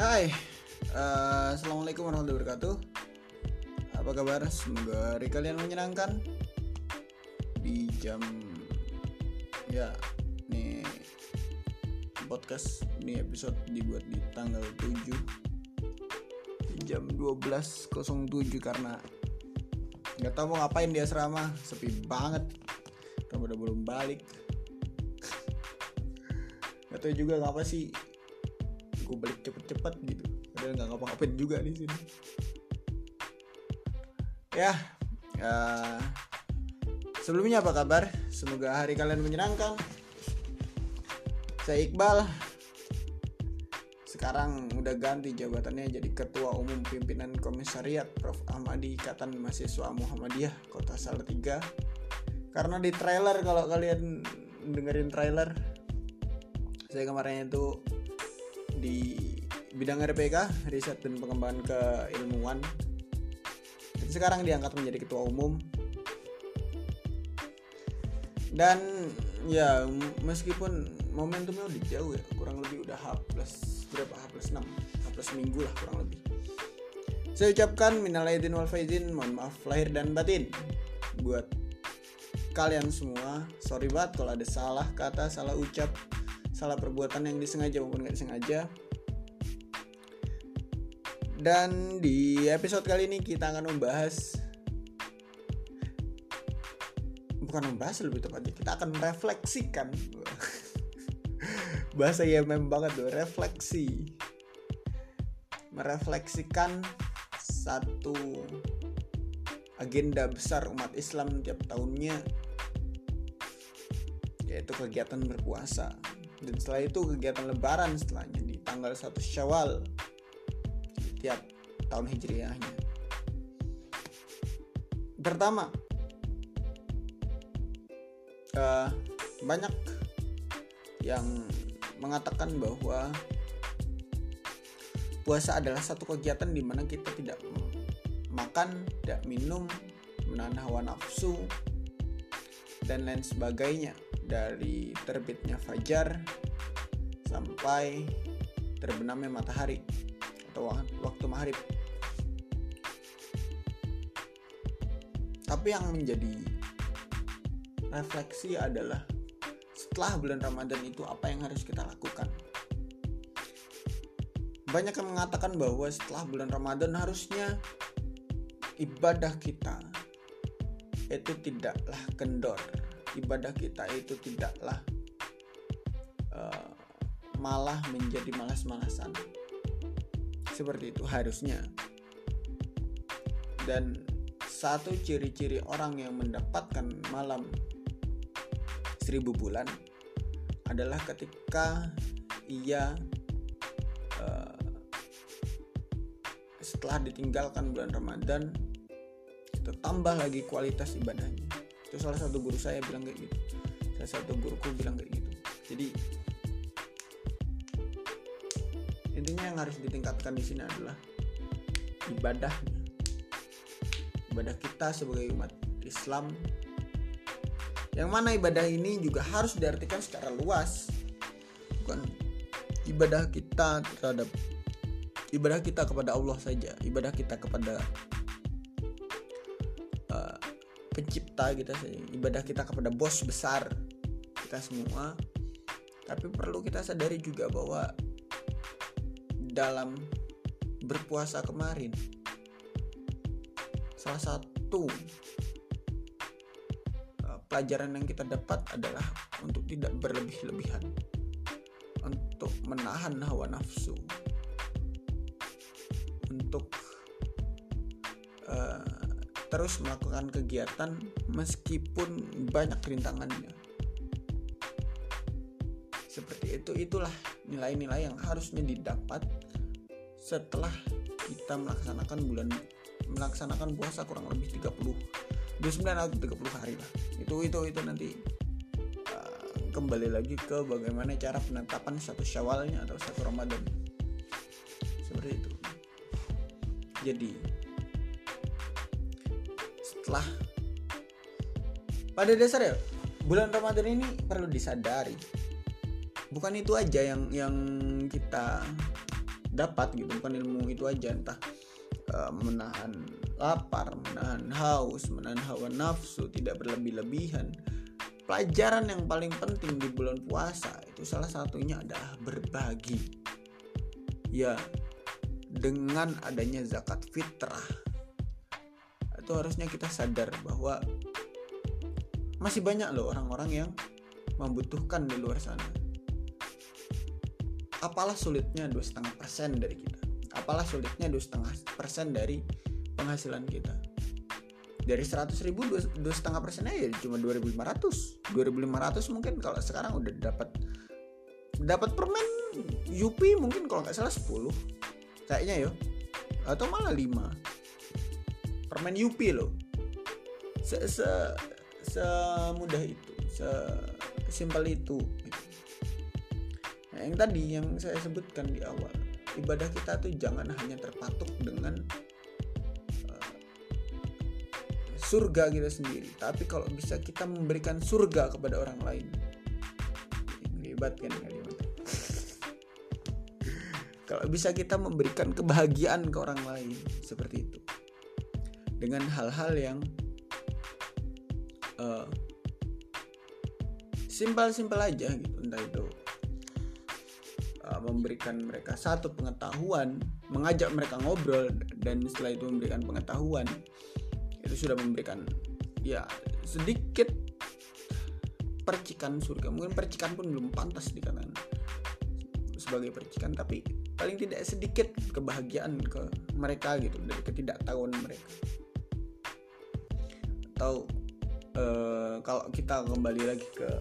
Hai, uh, assalamualaikum warahmatullahi wabarakatuh. Apa kabar? Semoga hari kalian menyenangkan. Di jam ya nih podcast ini episode dibuat di tanggal 7 jam 12.07 karena nggak tahu mau ngapain di asrama. Sepi banget. Udah belum balik. Nggak tahu juga ngapa sih gue balik cepet-cepet gitu. Padahal nggak ngapa-ngapain juga di sini. Ya uh, sebelumnya apa kabar? Semoga hari kalian menyenangkan. Saya Iqbal. Sekarang udah ganti jabatannya jadi ketua umum pimpinan komisariat Prof. Ahmadi Ikatan Mahasiswa Muhammadiyah Kota Salatiga. Karena di trailer kalau kalian dengerin trailer saya kemarin itu di bidang RPK riset dan pengembangan keilmuan. Sekarang diangkat menjadi ketua umum. Dan ya meskipun momentumnya udah jauh ya kurang lebih udah H plus berapa? H plus 6 H plus minggu lah kurang lebih. Saya ucapkan minal aidin wal faizin mohon maaf lahir dan batin buat kalian semua. Sorry banget kalau ada salah kata salah ucap salah perbuatan yang disengaja maupun nggak disengaja. Dan di episode kali ini kita akan membahas bukan membahas lebih tepatnya kita akan merefleksikan. Bahasa IMM banget tuh refleksi. Merefleksikan satu agenda besar umat Islam tiap tahunnya yaitu kegiatan berpuasa dan setelah itu kegiatan lebaran setelahnya di tanggal 1 Syawal tiap tahun hijriahnya. Pertama, uh, banyak yang mengatakan bahwa puasa adalah satu kegiatan di mana kita tidak makan, tidak minum, menahan hawa nafsu, dan lain sebagainya dari terbitnya fajar sampai terbenamnya matahari atau waktu maghrib. Tapi yang menjadi refleksi adalah setelah bulan Ramadan itu apa yang harus kita lakukan. Banyak yang mengatakan bahwa setelah bulan Ramadan harusnya ibadah kita itu tidaklah kendor ibadah kita itu tidaklah uh, malah menjadi malas-malasan. Seperti itu harusnya. Dan satu ciri-ciri orang yang mendapatkan malam seribu bulan adalah ketika ia uh, setelah ditinggalkan bulan Ramadan itu tambah lagi kualitas ibadahnya itu salah satu guru saya bilang kayak gitu. Salah satu guruku bilang kayak gitu. Jadi intinya yang harus ditingkatkan di sini adalah ibadahnya. Ibadah kita sebagai umat Islam yang mana ibadah ini juga harus diartikan secara luas. Bukan ibadah kita terhadap ibadah kita kepada Allah saja ibadah kita kepada pencipta kita sih. Ibadah kita kepada bos besar kita semua. Tapi perlu kita sadari juga bahwa dalam berpuasa kemarin salah satu uh, pelajaran yang kita dapat adalah untuk tidak berlebih-lebihan. Untuk menahan hawa nafsu terus melakukan kegiatan meskipun banyak rintangannya. Seperti itu itulah nilai-nilai yang harusnya didapat setelah kita melaksanakan bulan melaksanakan puasa kurang lebih 30 29 atau 30 hari lah. Itu itu itu nanti uh, kembali lagi ke bagaimana cara penetapan satu Syawalnya atau satu Ramadan. Seperti itu. Jadi setelah pada dasarnya bulan Ramadan ini perlu disadari. Bukan itu aja yang yang kita dapat gitu bukan ilmu itu aja. Entah uh, menahan lapar menahan haus menahan hawa nafsu tidak berlebih-lebihan. Pelajaran yang paling penting di bulan puasa itu salah satunya adalah berbagi. Ya dengan adanya zakat fitrah itu harusnya kita sadar bahwa masih banyak loh orang-orang yang membutuhkan di luar sana. Apalah sulitnya dua setengah persen dari kita? Apalah sulitnya dua setengah persen dari penghasilan kita? Dari 100 ribu dua setengah persennya ya cuma 2500 2500 mungkin kalau sekarang udah dapat dapat permen Yupi mungkin kalau nggak salah 10 kayaknya yo atau malah 5 permen Yupi loh. Se, se semudah itu se simpel itu. Nah, yang tadi yang saya sebutkan di awal ibadah kita tuh jangan hanya terpatuk dengan surga kita sendiri tapi kalau bisa kita memberikan surga kepada orang lain. Kan kalimat kalau bisa kita memberikan kebahagiaan ke orang lain seperti itu dengan hal-hal yang uh, simpel-simpel aja gitu. Entah itu uh, memberikan mereka satu pengetahuan mengajak mereka ngobrol dan setelah itu memberikan pengetahuan itu sudah memberikan ya sedikit percikan surga. Mungkin percikan pun belum pantas dikatakan sebagai percikan tapi paling tidak sedikit kebahagiaan ke mereka gitu dari ketidaktahuan mereka atau uh, kalau kita kembali lagi ke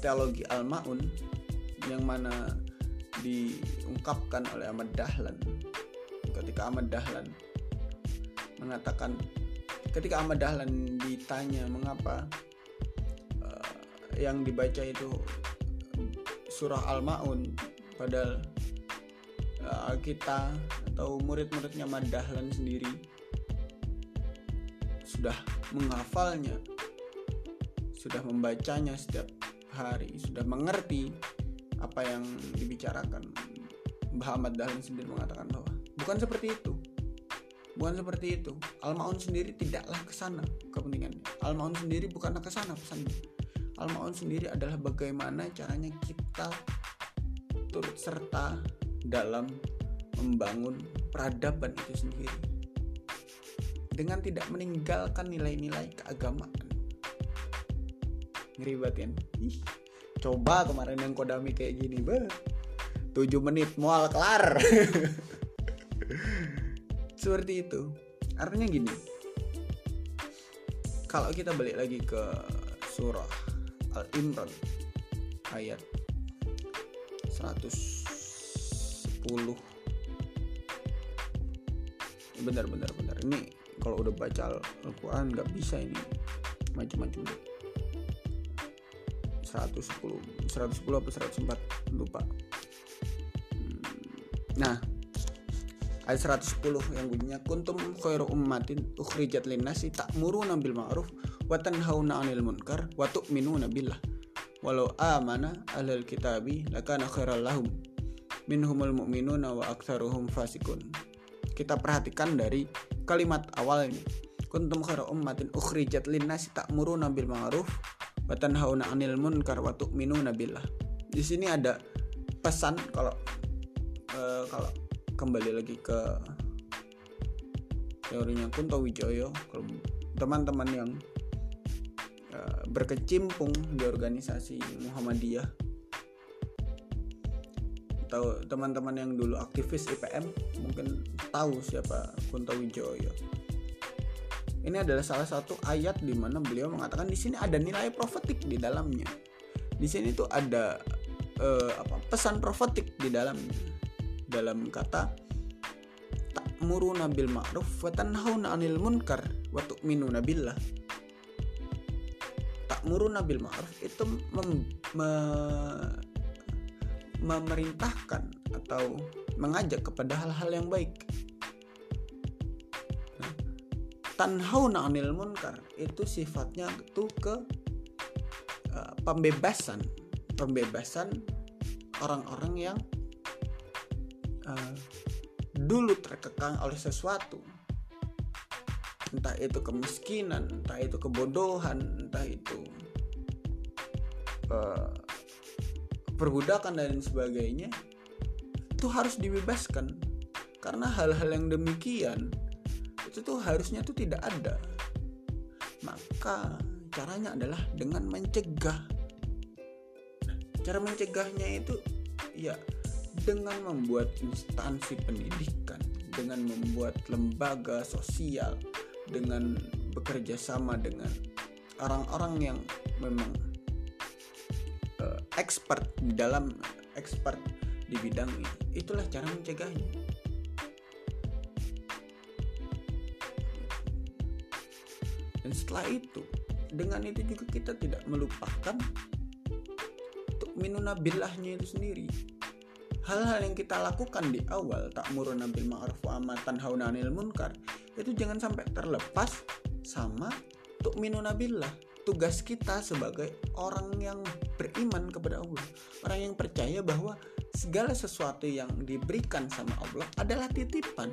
teologi al-maun yang mana diungkapkan oleh Ahmad Dahlan. Ketika Ahmad Dahlan mengatakan ketika Ahmad Dahlan ditanya mengapa uh, yang dibaca itu surah Al-Maun padahal uh, kita atau murid-muridnya Ahmad Dahlan sendiri sudah menghafalnya sudah membacanya setiap hari sudah mengerti apa yang dibicarakan. Mbah Ahmad Dahlan sendiri mengatakan bahwa bukan seperti itu. Bukan seperti itu. Al-Maun sendiri tidaklah ke sana kepentingannya. Al-Maun sendiri bukanlah ke sana pesannya. Al-Maun sendiri adalah bagaimana caranya kita turut serta dalam membangun peradaban itu sendiri dengan tidak meninggalkan nilai-nilai keagamaan. Ngeri banget kan Ih, coba kemarin yang kodami kayak gini bah 7 menit mual kelar. Seperti itu. Artinya gini. Kalau kita balik lagi ke surah Al Imran ayat 110 benar benar benar ini kalau udah baca Al-Quran nggak bisa ini macam-macam 110 110 apa 104 lupa. Hmm, nah ayat 110 yang bunyinya kuntum khairu ummatin ukhrijat linnasi ta'muruna bil ma'ruf wa tanhauna 'anil munkar wa tu'minuna billah. Walau amana ahlul kitabi lakana khairal lahum minhumul mu'minuna wa aktsaruhum fasikun kita perhatikan dari kalimat awal ini kuntum khairu ummatin ukhrijat linnasi ta'muruna bil ma'ruf wa tanhauna 'anil munkar wa tu'minuna billah. Di sini ada pesan kalau uh, kalau kembali lagi ke teorinya Kunto Wijoyo kalau teman-teman yang uh, berkecimpung di organisasi Muhammadiyah atau teman-teman yang dulu aktivis IPM mungkin tahu siapa Kunto Wijoyo ini adalah salah satu ayat di mana beliau mengatakan di sini ada nilai profetik di dalamnya. Di sini tuh ada uh, apa pesan profetik di dalamnya. Dalam kata ta'muruna bil ma'ruf wa tanhauna 'anil munkar wa tu'minuna billah. Ta'muruna bil ma'ruf itu mem, me, memerintahkan atau mengajak kepada hal-hal yang baik. Nah, tanhauna 'anil munkar itu sifatnya itu ke uh, pembebasan, pembebasan orang-orang yang uh, dulu terkekang oleh sesuatu entah itu kemiskinan entah itu kebodohan entah itu uh, perbudakan dan sebagainya itu harus dibebaskan. Karena hal-hal yang demikian itu tuh harusnya tuh tidak ada. Maka caranya adalah dengan mencegah. Cara mencegahnya itu ya dengan membuat instansi pendidikan dengan membuat lembaga sosial dengan bekerja sama dengan orang-orang yang memang expert di dalam expert di bidang ini. Itulah cara mencegahnya. Dan setelah itu dengan itu juga kita tidak melupakan untuk minunabillahnya itu sendiri. Hal-hal yang kita lakukan di awal tak muruna bil ma'ruf wa amatan haunanil munkar itu jangan sampai terlepas sama untuk minunabillah tugas kita sebagai orang yang beriman kepada Allah. Orang yang percaya bahwa segala sesuatu yang diberikan sama Allah adalah titipan.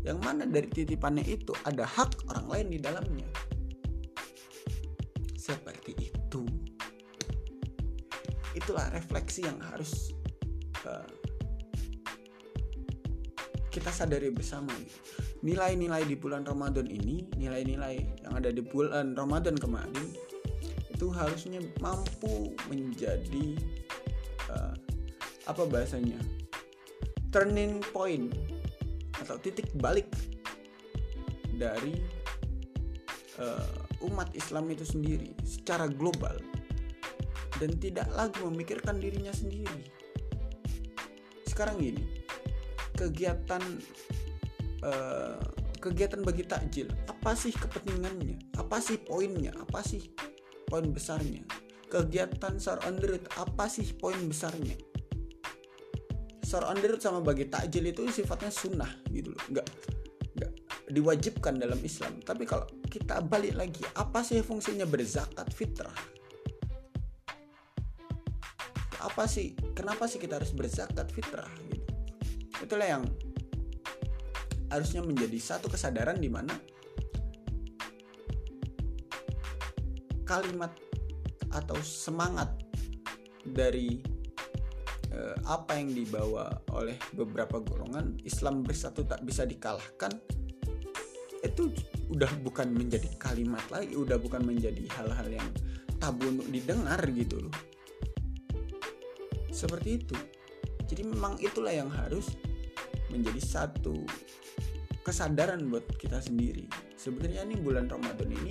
Yang mana dari titipannya itu ada hak orang lain di dalamnya. Seperti itu. Itulah refleksi yang harus kita sadari bersama nilai-nilai di bulan Ramadan ini nilai-nilai yang ada di bulan Ramadan kemarin itu harusnya mampu menjadi uh, apa bahasanya turning point atau titik balik dari uh, umat Islam itu sendiri secara global dan tidak lagi memikirkan dirinya sendiri. Sekarang gini kegiatan uh, kegiatan bagi takjil apa sih kepentingannya? Apa sih poinnya? Apa sih poin besarnya? Kegiatan sar on apa sih poin besarnya? Sar on sama bagi takjil itu sifatnya sunnah gitu loh. Nggak nggak diwajibkan dalam Islam. Tapi kalau kita balik lagi apa sih fungsinya berzakat fitrah? Apa sih kenapa sih kita harus berzakat fitrah gitu? Itulah yang harusnya menjadi satu kesadaran di mana kalimat atau semangat dari eh, apa yang dibawa oleh beberapa golongan Islam bersatu tak bisa dikalahkan itu udah bukan menjadi kalimat lagi udah bukan menjadi hal-hal yang tabu untuk didengar gitu loh. Seperti itu. Jadi memang itulah yang harus menjadi satu kesadaran buat kita sendiri. Sebenarnya nih bulan Ramadan ini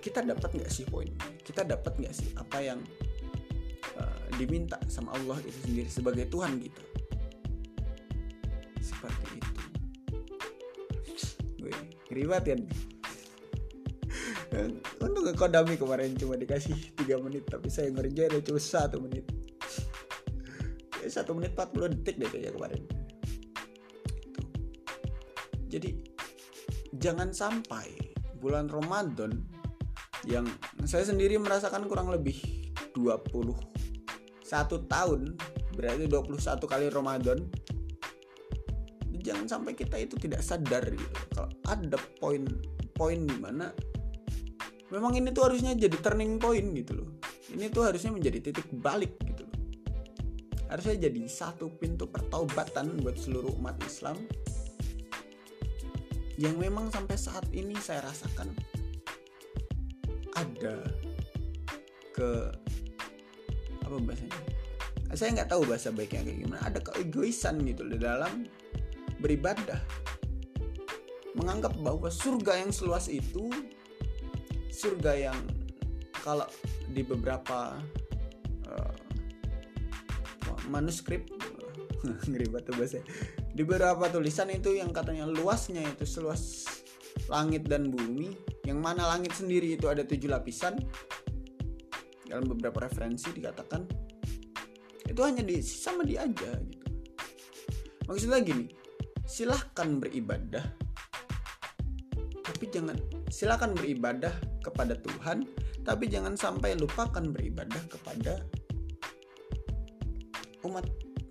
kita dapat nggak sih poin? Kita dapat nggak sih apa yang uh, diminta sama Allah itu sendiri sebagai Tuhan kita seperti itu. Gue ribet ya. Untuk kodami kemarin cuma dikasih tiga menit tapi saya ngerjain cuma satu menit. Satu menit 40 detik deh kayaknya kemarin jadi jangan sampai bulan Ramadan yang saya sendiri merasakan kurang lebih 21 tahun berarti 21 kali Ramadan jangan sampai kita itu tidak sadar gitu. Kalau ada poin-poin di mana memang ini tuh harusnya jadi turning point gitu loh. Ini tuh harusnya menjadi titik balik gitu harusnya jadi satu pintu pertaubatan buat seluruh umat Islam yang memang sampai saat ini saya rasakan ada ke apa bahasanya? Saya nggak tahu bahasa baiknya kayak gimana. Ada keegoisan gitu di dalam beribadah. Menganggap bahwa surga yang seluas itu surga yang kalau di beberapa manuskrip ngeri banget bahasa. Di beberapa tulisan itu yang katanya luasnya itu seluas langit dan bumi yang mana langit sendiri itu ada tujuh lapisan. Dalam beberapa referensi dikatakan itu hanya di sama dia aja gitu. Maksudnya gini silahkan beribadah tapi jangan silahkan beribadah kepada Tuhan tapi jangan sampai lupakan beribadah kepada umat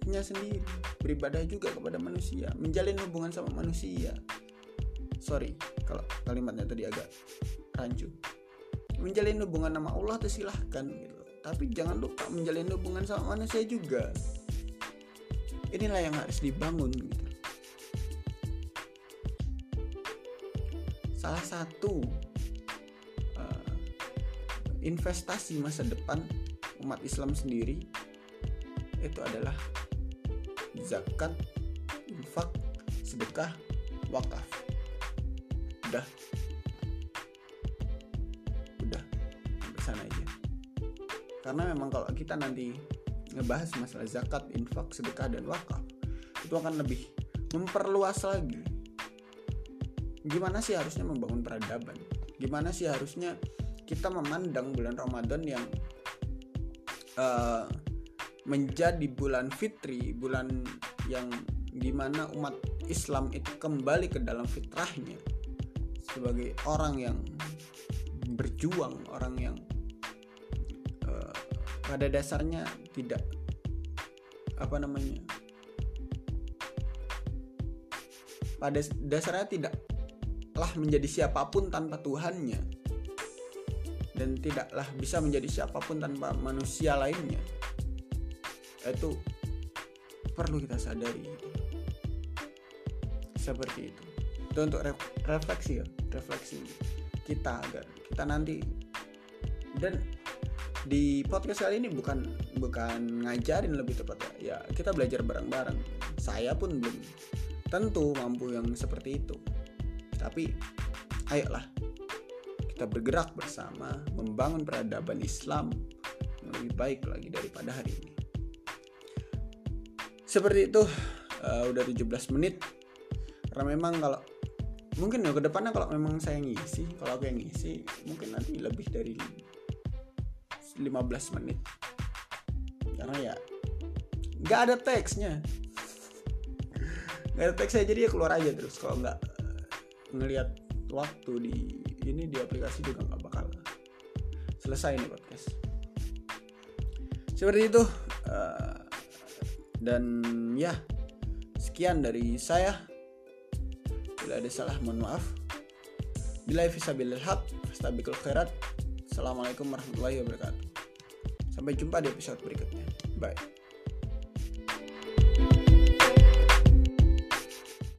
umatnya sendiri beribadah juga kepada manusia menjalin hubungan sama manusia. Sorry kalau kalimatnya tadi agak rancu. Menjalin hubungan sama Allah itu silahkan gitu. Tapi jangan lupa menjalin hubungan sama manusia juga. Inilah yang harus dibangun gitu. Salah satu uh, investasi masa depan umat Islam sendiri itu adalah zakat, infak, sedekah, wakaf. Udah. Udah. Sampai sana aja. Karena memang kalau kita nanti ngebahas masalah zakat, infak, sedekah dan wakaf, itu akan lebih memperluas lagi. Gimana sih harusnya membangun peradaban? Gimana sih harusnya kita memandang bulan Ramadan yang uh, menjadi bulan fitri, bulan yang di mana umat Islam itu kembali ke dalam fitrahnya sebagai orang yang berjuang, orang yang uh, pada dasarnya tidak apa namanya pada dasarnya tidaklah menjadi siapa pun tanpa Tuhannya dan tidaklah bisa menjadi siapa pun tanpa manusia lainnya itu perlu kita sadari seperti itu. Itu untuk re refleksi ya refleksi kita agar kita nanti dan di podcast kali ini bukan bukan ngajarin lebih tepat ya, ya kita belajar bareng-bareng. Saya pun belum tentu mampu yang seperti itu. Tapi ayolah kita bergerak bersama membangun peradaban Islam yang lebih baik lagi daripada hari ini seperti itu uh, udah 17 menit. Karena memang kalau mungkin ya ke depannya kalau memang saya ngisi kalau aku yang ngisi mungkin nanti lebih dari 15 menit. Karena ya nggak ada teksnya. Nggak ada teksnya jadi ya keluar aja terus. Kalau nggak uh, ngelihat waktu di ini di aplikasi juga nggak bakal selesai nih podcast. Seperti itu uh, dan ya sekian dari saya. Bila ada salah mohon maaf. Bila fisabilil haq fastabikul khairat assalamualaikum warahmatullahi wabarakatuh. Sampai jumpa di episode berikutnya. Bye